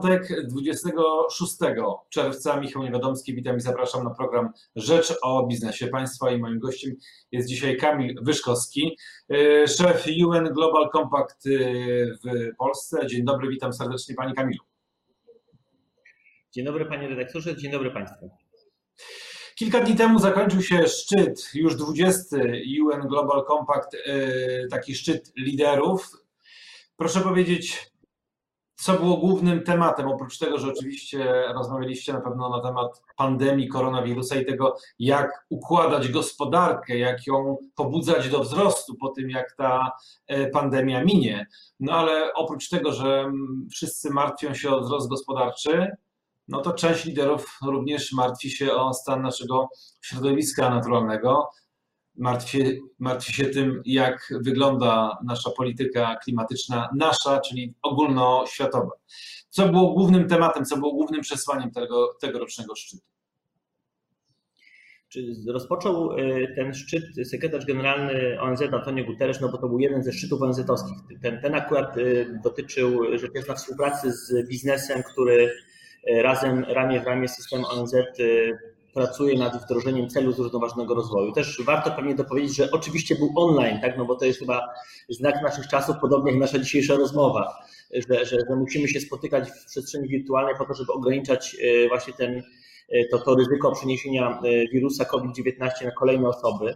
piątek 26 czerwca. Michał Niewiadomski, witam i zapraszam na program Rzecz o biznesie państwa i moim gościem jest dzisiaj Kamil Wyszkowski, y, szef UN Global Compact y, w Polsce. Dzień dobry, witam serdecznie Panie Kamilu. Dzień dobry Panie redaktorze, dzień dobry Państwu. Kilka dni temu zakończył się szczyt, już 20 UN Global Compact, y, taki szczyt liderów. Proszę powiedzieć, co było głównym tematem, oprócz tego, że oczywiście rozmawialiście na pewno na temat pandemii koronawirusa i tego, jak układać gospodarkę, jak ją pobudzać do wzrostu po tym, jak ta e, pandemia minie. No ale oprócz tego, że wszyscy martwią się o wzrost gospodarczy, no to część liderów również martwi się o stan naszego środowiska naturalnego, martwi, się tym, jak wygląda nasza polityka klimatyczna, nasza, czyli ogólnoświatowa. Co było głównym tematem, co było głównym przesłaniem tego, tegorocznego szczytu? Rozpoczął e, ten szczyt sekretarz generalny ONZ Antonio Guterres, no bo to był jeden ze szczytów ONZ-owskich. Ten, ten akurat e, dotyczył rzecz jasna współpracy z biznesem, który e, razem, ramię w ramię z systemem ONZ pracuje nad wdrożeniem celu zrównoważonego rozwoju. Też warto pewnie dopowiedzieć, że oczywiście był online, tak? no bo to jest chyba znak naszych czasów, podobnie jak nasza dzisiejsza rozmowa, że, że, że musimy się spotykać w przestrzeni wirtualnej po to, żeby ograniczać e, właśnie ten, e, to, to ryzyko przeniesienia e, wirusa COVID-19 na kolejne osoby.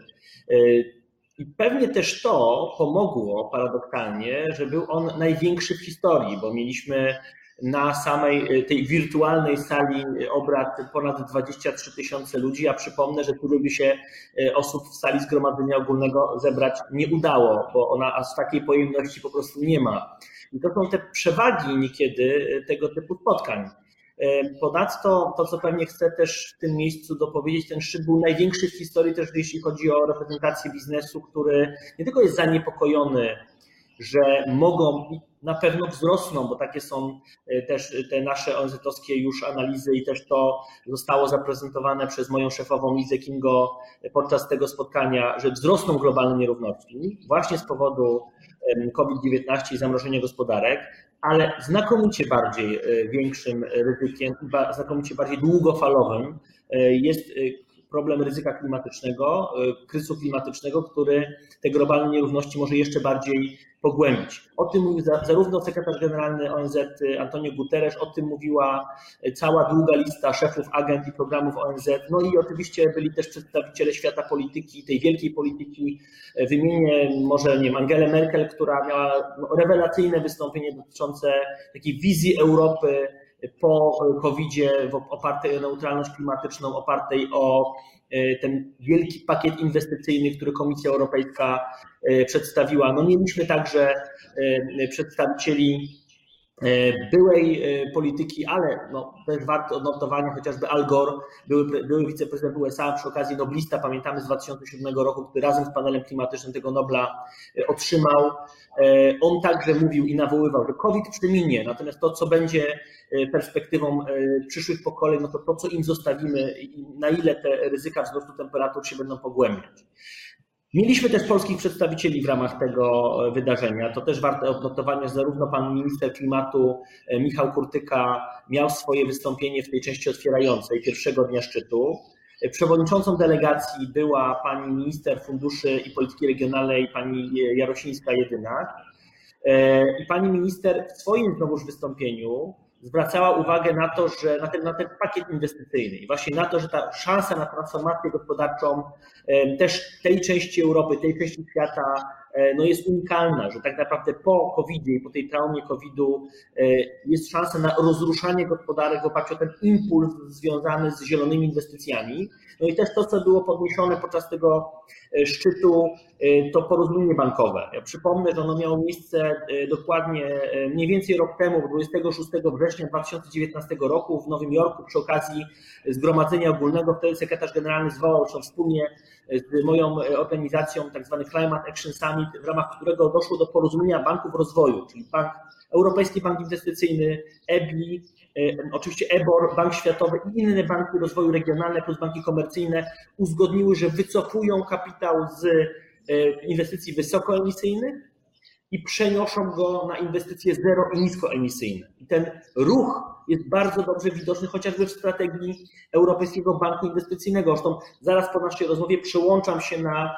I pewnie też to pomogło paradoksalnie, że był on największy w historii, bo mieliśmy na samej y, tej wirtualnej sali obrad ponad 23 tysiące ludzi. Ja przypomnę, że tu by się y, osób w sali zgromadzenia ogólnego zebrać nie udało, bo ona aż takiej pojemności po prostu nie ma. I to są te przewagi niekiedy y, tego typu spotkań. Ponadto to, co pewnie chcę też w tym miejscu dopowiedzieć, ten szczyt był największy w historii też jeśli chodzi o reprezentację biznesu, który nie tylko jest zaniepokojony że mogą na pewno wzrosną, bo takie są e, też te nasze ONZ-owskie już analizy i też to zostało zaprezentowane przez moją szefową Lizę Kingo podczas tego spotkania, że wzrosną globalne nierówności właśnie z powodu COVID-19 i zamrożenia gospodarek, ale znakomicie bardziej e, większym ryzykiem, znakomicie bardziej długofalowym e, jest problem ryzyka klimatycznego, kryzysu klimatycznego, który te globalne nierówności może jeszcze bardziej pogłębić. O tym mówił zarówno sekretarz generalny ONZ Antonio Guterres, o tym mówiła cała długa lista szefów agent i programów ONZ, no i oczywiście byli też przedstawiciele świata polityki, tej wielkiej polityki. Wymienię może, nie wiem, Angelę Merkel, która miała rewelacyjne wystąpienie dotyczące takiej wizji Europy po COVID-zie opartej o neutralność klimatyczną, opartej o e, ten wielki pakiet inwestycyjny, który Komisja Europejska e, przedstawiła. No mieliśmy także e, przedstawicieli byłej polityki, ale no, też warto odnotowania chociażby Al Gore, były, były wiceprezydent USA, przy okazji Noblista, pamiętamy z 2007 roku, który razem z panelem klimatycznym tego Nobla otrzymał. On także mówił i nawoływał, że COVID przeminie, natomiast to, co będzie E, perspektywą e, przyszłych pokoleń, no to to, co im zostawimy na ile te ryzyka wzrostu temperatur się będą pogłębiać. Mieliśmy też polskich przedstawicieli w ramach tego e, wydarzenia. To też warte odnotowania, zarówno pan minister klimatu Michał Kurtyka miał swoje wystąpienie w tej części otwierającej pierwszego dnia szczytu. Przewodniczącą delegacji była pani minister funduszy i polityki regionalnej, pani Jarosińska Jedynak. I pani minister w swoim znowuż wystąpieniu zwracała uwagę na to, że na ten, na ten pakiet inwestycyjny i właśnie na to, że ta szansa na transformację gospodarczą też tej części Europy, tej części świata e, no jest unikalna, że tak naprawdę po covid i po tej traumie COVID-u e, jest szansa na rozruszanie gospodarek w oparciu o ten impuls związany z zielonymi inwestycjami. No i też to, co było podniesione podczas tego szczytu, to porozumienie bankowe. Ja przypomnę, że ono miało miejsce dokładnie mniej więcej rok temu, 26 września 2019 roku w Nowym Jorku przy okazji Zgromadzenia Ogólnego. Wtedy sekretarz generalny zwołał się wspólnie z moją organizacją tak zwany Climate Action Summit, w ramach którego doszło do porozumienia banków rozwoju, czyli Bank, Europejski Bank Inwestycyjny, EBI, oczywiście EBOR, Bank Światowy i inne banki rozwoju regionalne plus banki komercyjne uzgodniły, że wycofują kapitał z e, inwestycji wysokoemisyjnych i przenoszą go na inwestycje zero i niskoemisyjne. I ten ruch jest bardzo dobrze widoczny chociażby w strategii Europejskiego Banku Inwestycyjnego. Zresztą zaraz po naszej rozmowie przyłączam się na,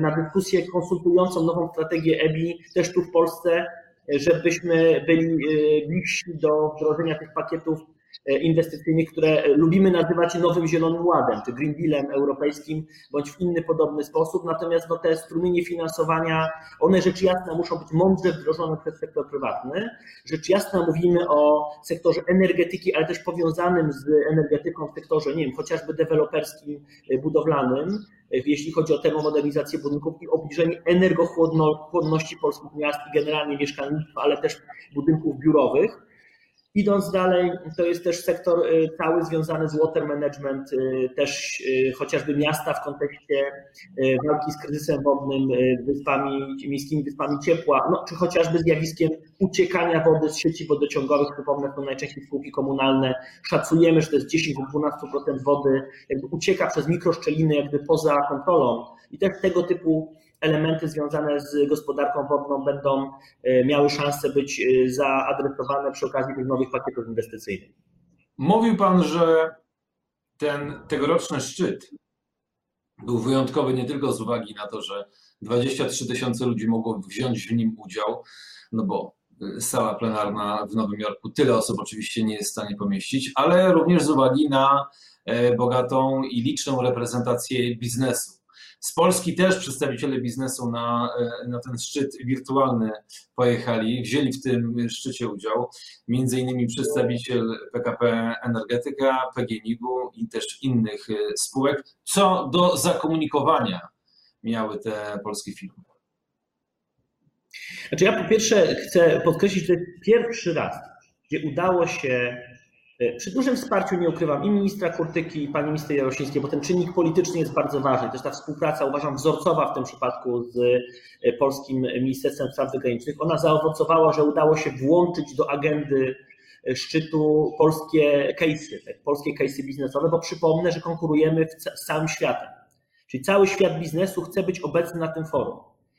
na dyskusję konsultującą nową strategię EBI też tu w Polsce, żebyśmy byli bliżsi do wdrożenia tych pakietów E, inwestycyjnych, które lubimy nazywać Nowym Zielonym Ładem, czy Green Dealem europejskim, bądź w inny podobny sposób. Natomiast no, te strumienie finansowania, one rzecz jasna muszą być mądrze wdrożone przez sektor prywatny. Rzecz jasna mówimy o sektorze energetyki, ale też powiązanym z energetyką w sektorze, nie wiem, chociażby deweloperskim, e, budowlanym, e, jeśli chodzi o termomodernizację budynków i obniżenie energochłodności polskich miast i generalnie mieszkalnictwa, ale też budynków biurowych. Idąc dalej, to jest też sektor y, cały związany z water management, y, też y, chociażby miasta w kontekście walki z kryzysem wodnym, wyspami, miejskimi wyspami ciepła, no, czy chociażby zjawiskiem uciekania wody z sieci wodociągowych. Przypomnę, to najczęściej spółki komunalne. Szacujemy, że to jest 10-12% wody jakby ucieka przez mikroszczeliny jakby poza kontrolą. I też tego typu elementy związane z gospodarką wodną będą e, miały szansę być e, zaadresowane przy okazji tych nowych pakietów inwestycyjnych. Mówił Pan, że ten tegoroczny szczyt był wyjątkowy nie tylko z uwagi na to, że 23 tysiące ludzi mogło wziąć w nim udział, no bo e, sala plenarna w Nowym Jorku tyle osób oczywiście nie jest w stanie pomieścić, ale również z uwagi na bogatą i liczną reprezentację biznesu. Z Polski też przedstawiciele biznesu na, e, na ten szczyt wirtualny pojechali, wzięli w tym szczycie udział, między innymi przedstawiciel PKP Energetyka, PGNiG-u i też innych e, spółek. Co do zakomunikowania miały te polskie firmy? Znaczy ja po pierwsze chcę podkreślić, że pierwszy raz, gdzie udało się przy dużym wsparciu, nie ukrywam, i ministra Kurtyki, i pani minister Jarosińskiej, bo ten czynnik polityczny jest bardzo ważny. Też ta współpraca, uważam, wzorcowa w tym przypadku z e, Polskim Ministerstwem Spraw Zagranicznych, ona zaowocowała, że udało się włączyć do agendy e, szczytu polskie case'y, tak, polskie case'y biznesowe, bo przypomnę, że konkurujemy z całym światem. Czyli cały świat biznesu chce być obecny na tym forum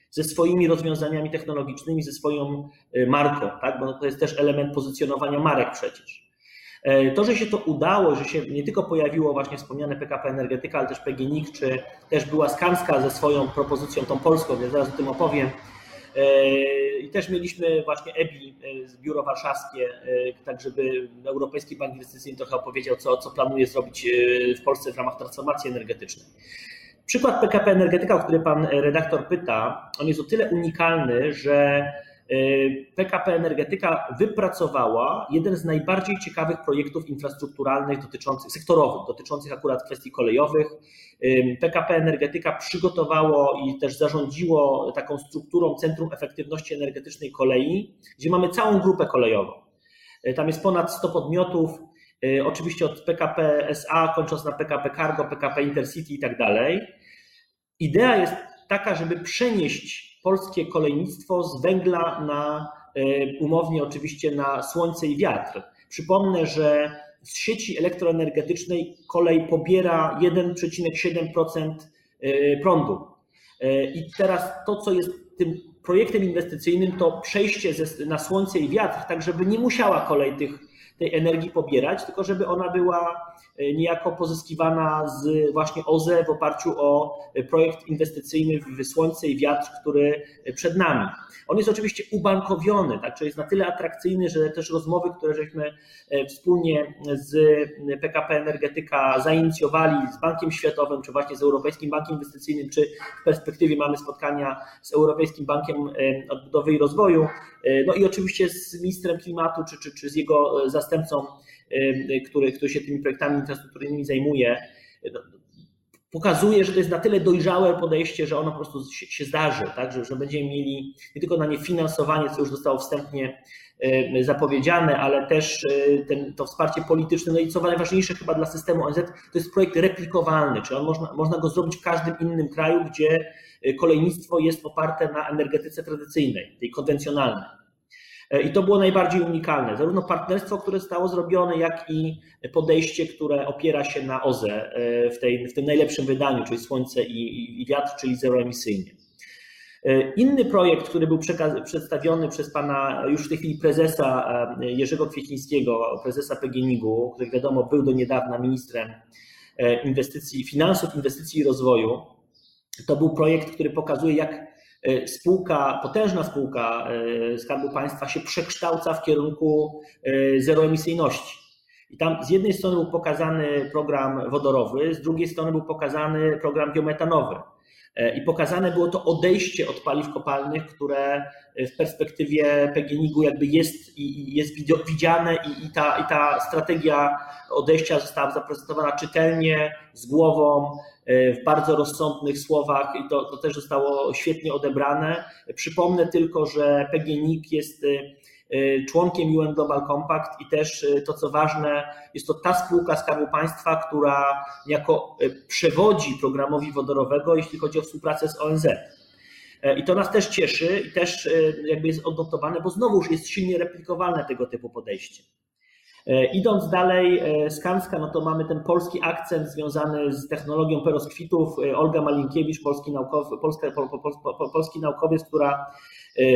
ze swoimi rozwiązaniami technologicznymi, ze swoją marką, tak? bo to jest też element pozycjonowania marek przecież. E, to, że się to udało, że się nie tylko pojawiło właśnie wspomniane PKP Energetyka, ale też PGNiG, czy też była Skanska ze swoją propozycją, tą polską, więc zaraz o tym opowiem. E, I też mieliśmy właśnie EBI, e, biuro warszawskie, tak żeby Europejski Bank Inwestycyjny trochę opowiedział, co, co planuje zrobić w Polsce w ramach transformacji energetycznej. Przykład PKP Energetyka, o który pan redaktor pyta, on jest o tyle unikalny, że PKP Energetyka wypracowała jeden z najbardziej ciekawych projektów infrastrukturalnych dotyczących, sektorowych, dotyczących akurat kwestii kolejowych. PKP Energetyka przygotowało i też zarządziło taką strukturą Centrum Efektywności Energetycznej Kolei, gdzie mamy całą grupę kolejową. E, tam jest ponad 100 podmiotów, e, oczywiście od PKP SA, kończąc na PKP Cargo, PKP Intercity i tak dalej. Idea jest taka, żeby przenieść polskie kolejnictwo z węgla na e, umownie oczywiście na słońce i wiatr. Przypomnę, że z sieci elektroenergetycznej kolej pobiera 1,7% e, prądu. E, I teraz to, co jest tym projektem inwestycyjnym, to przejście na słońce i wiatr, tak żeby nie musiała kolej tych, tej energii pobierać, tylko żeby ona była E, niejako pozyskiwana z właśnie OZE w oparciu o projekt inwestycyjny w słońce i wiatr, który przed nami. On jest oczywiście ubankowiony, tak, czyli jest na tyle atrakcyjny, że też rozmowy, które żeśmy e, wspólnie z PKP Energetyka zainicjowali z Bankiem Światowym, czy właśnie z Europejskim Bankiem Inwestycyjnym, czy w perspektywie mamy spotkania z Europejskim Bankiem e, Odbudowy i Rozwoju, no i oczywiście z ministrem klimatu, czy, czy, czy z jego zastępcą który, który się tymi projektami infrastrukturalnymi zajmuje, no, pokazuje, że to jest na tyle dojrzałe podejście, że ono po prostu się, zdarzy, tak? że, że będziemy mieli nie tylko na nie finansowanie, co już zostało wstępnie zapowiedziane, ale też ten, to wsparcie polityczne. No i co najważniejsze chyba dla systemu ONZ, to jest projekt replikowalny, czyli on można, można go zrobić w każdym innym kraju, gdzie kolejnictwo jest oparte na energetyce tradycyjnej, tej konwencjonalnej. E, I to było najbardziej unikalne. Zarówno partnerstwo, które zostało zrobione, jak i podejście, które opiera się na OZE e, w, tej, w tym najlepszym wydaniu, czyli słońce i, i wiatr, czyli zeroemisyjnie. Inny projekt, który był przedstawiony przez pana już w tej chwili prezesa Jerzego Kwiecińskiego, prezesa PGNiG-u, który wiadomo był do niedawna ministrem inwestycji, finansów, inwestycji i rozwoju, to był projekt, który pokazuje, jak E, spółka, potężna spółka e, Skarbu Państwa się przekształca w kierunku e, zeroemisyjności. I tam z jednej strony był pokazany program wodorowy, z drugiej strony był pokazany program biometanowy. I pokazane było to odejście od paliw kopalnych, które w perspektywie PGNiG-u jakby jest, jest widziane i, i, ta, i ta strategia odejścia została zaprezentowana czytelnie, z głową, w bardzo rozsądnych słowach i to, to też zostało świetnie odebrane. Przypomnę tylko, że PGNiG jest e, e, członkiem UN Global Compact i też to, co ważne, jest to ta spółka Skarbu Państwa, która jako przewodzi programowi wodorowego, jeśli chodzi o współpracę z ONZ. I to nas też cieszy i też jakby jest odnotowane, bo znowuż jest silnie replikowalne tego typu podejście. E, idąc dalej, e, Skanska, no to mamy ten polski akcent związany z technologią peroskwitów. E, Olga Malinkiewicz, polski, polska, po, po, po, polski naukowiec, która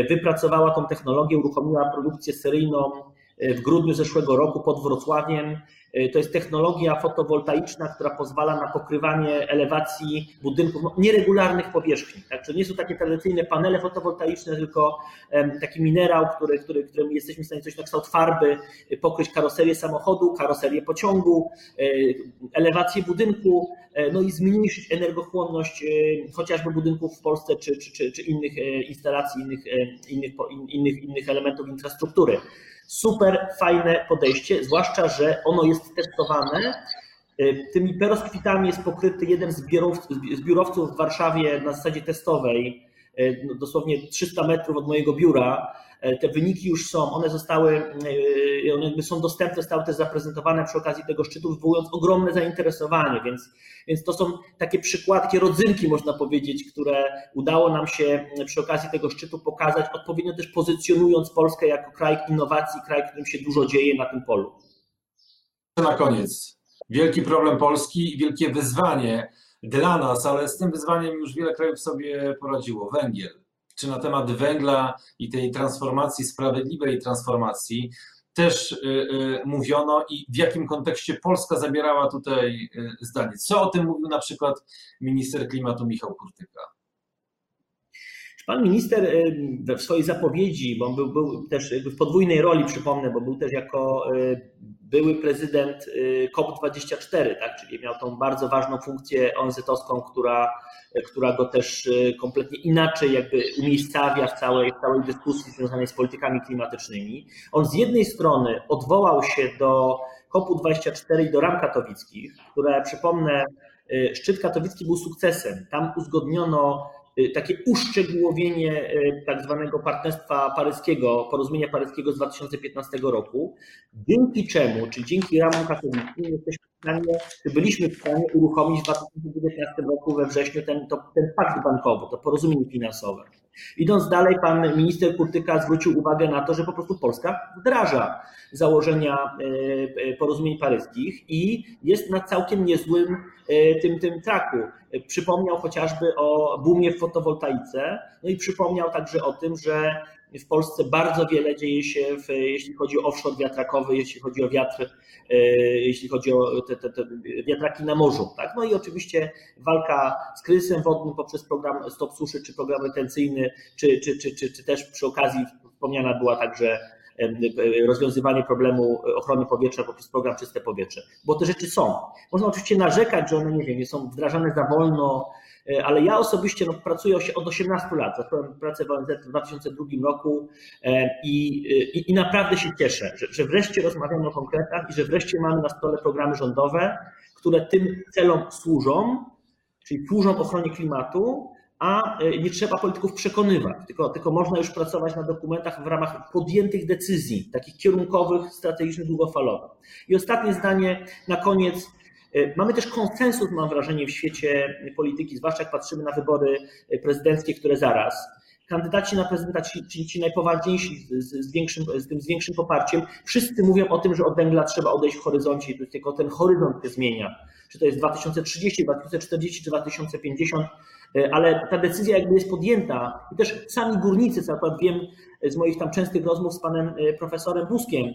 wypracowała tą technologię, uruchomiła produkcję seryjną w grudniu zeszłego roku pod Wrocławiem. Y, to jest technologia fotowoltaiczna, która pozwala na pokrywanie elewacji budynków, no, nieregularnych powierzchni. Tak? Nie są takie tradycyjne panele fotowoltaiczne, tylko taki minerał, który, który, którym jesteśmy w stanie coś na kształt farby y, pokryć karoserię samochodu, karoserię pociągu, elewację budynku, no i zmniejszyć energochłonność chociażby budynków w Polsce czy, czy, czy, czy innych instalacji, innych, innych, innych, innych elementów infrastruktury. Super fajne podejście, zwłaszcza, że ono jest testowane. Y, tymi peroskwitami jest pokryty jeden z biurowców, w Warszawie na zasadzie testowej, dosłownie 300 metrów od mojego biura. Y, te wyniki już są, one zostały, one jakby są dostępne, zostały też zaprezentowane przy okazji tego szczytu, wywołując ogromne zainteresowanie, więc, więc to są takie przykładki, rodzynki można powiedzieć, które udało nam się przy okazji tego szczytu pokazać, odpowiednio też pozycjonując Polskę jako kraj innowacji, kraj, w którym się dużo dzieje na tym polu. Na koniec, wielki problem Polski i wielkie wyzwanie dla nas, ale z tym wyzwaniem już wiele krajów sobie poradziło. Węgiel. Czy na temat węgla i tej transformacji, sprawiedliwej transformacji też y, y, mówiono i w jakim kontekście Polska zabierała tutaj y, zdanie. Co o tym mówił na przykład minister klimatu Michał Kurtyka? Pan minister w swojej zapowiedzi, bo on był, był też w podwójnej roli, przypomnę, bo był też jako były prezydent COP24, tak? czyli miał tą bardzo ważną funkcję ONZ-owską, która która go też kompletnie inaczej jakby umiejscawia w całej, w całej dyskusji związanej z politykami klimatycznymi. On z jednej strony odwołał się do COP24 i do ram katowickich, które przypomnę, szczyt katowicki był sukcesem. Tam uzgodniono takie uszczegółowienie tak zwanego partnerstwa paryskiego, porozumienia paryskiego z 2015 roku, dzięki czemu, czy dzięki ramom katowickim jesteśmy stanie, byliśmy w stanie uruchomić w 2019 roku we wrześniu ten, to, ten pakt bankowy, to porozumienie finansowe. Idąc dalej, pan minister Kurtyka zwrócił uwagę na to, że po prostu Polska wdraża założenia e, e, porozumień paryskich i jest na całkiem niezłym e, tym, tym traku. Przypomniał chociażby o boomie w fotowoltaice, no i przypomniał także o tym, że w Polsce bardzo wiele dzieje się, w, jeśli chodzi o offshore wiatrakowy, jeśli chodzi o wiatr, e, jeśli chodzi o te, te, te wiatraki na morzu. Tak? No i oczywiście walka z kryzysem wodnym poprzez program Stop Suszy, czy program retencyjny, czy, czy, czy, czy, czy też przy okazji wspomniana była także rozwiązywanie problemu ochrony powietrza poprzez program Czyste Powietrze, bo te rzeczy są. Można oczywiście narzekać, że one, nie wiem, są wdrażane za wolno, E, ale ja osobiście no, pracuję od 18 lat. Zacząłem pracę w ONZ w 2002 roku e, i, i, i naprawdę się cieszę, że, że wreszcie rozmawiamy o konkretach i że wreszcie mamy na stole programy rządowe, które tym celom służą, czyli służą ochronie klimatu, a e, nie trzeba polityków przekonywać, tylko, tylko można już pracować na dokumentach w ramach podjętych decyzji, takich kierunkowych, strategicznych, długofalowych. I ostatnie zdanie na koniec. E, mamy też konsensus, mam wrażenie, w świecie polityki, zwłaszcza jak patrzymy na wybory prezydenckie, które zaraz. Kandydaci na prezydenta, ci, ci najpoważniejsi, z, z, większym, z tym z większym poparciem, wszyscy mówią o tym, że od węgla trzeba odejść w horyzoncie, tylko ten horyzont się zmienia. Czy to jest 2030, 2040 czy 2050, ale ta decyzja jakby jest podjęta i też sami górnicy, co akurat wiem z moich tam częstych rozmów z panem profesorem Buskiem,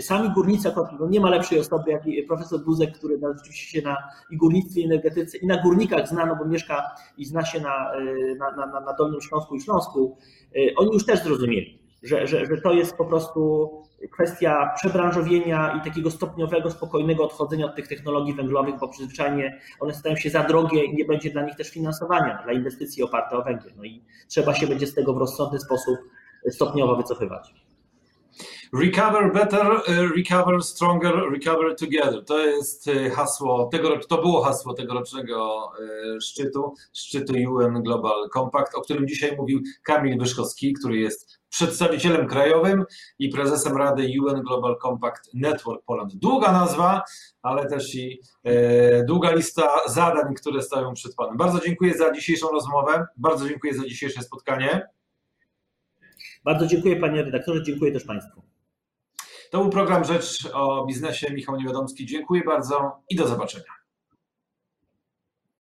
Sami górnicy, no nie ma lepszej osoby jak profesor Buzek, który rzeczywiście się na i górnictwie, i energetyce, i na górnikach zna, no bo mieszka i zna się na, na, na, na Dolnym Śląsku i Śląsku. Oni już też zrozumieli, że, że, że to jest po prostu kwestia przebranżowienia i takiego stopniowego, spokojnego odchodzenia od tych technologii węglowych, bo przyzwyczajenie one stają się za drogie i nie będzie dla nich też finansowania dla inwestycji oparte o węgiel. No i trzeba się będzie z tego w rozsądny sposób stopniowo wycofywać. Recover better, recover stronger, recover together. To jest hasło tego, to było hasło tegorocznego szczytu, szczytu UN Global Compact, o którym dzisiaj mówił Kamil Wyszkowski, który jest przedstawicielem krajowym i prezesem Rady UN Global Compact Network Poland. Długa nazwa, ale też i e, długa lista zadań, które stoją przed Panem. Bardzo dziękuję za dzisiejszą rozmowę, bardzo dziękuję za dzisiejsze spotkanie. Bardzo dziękuję Panie redaktorze, dziękuję też Państwu. To był program Rzecz o biznesie. Michał Niewiadomski. Dziękuję bardzo i do zobaczenia.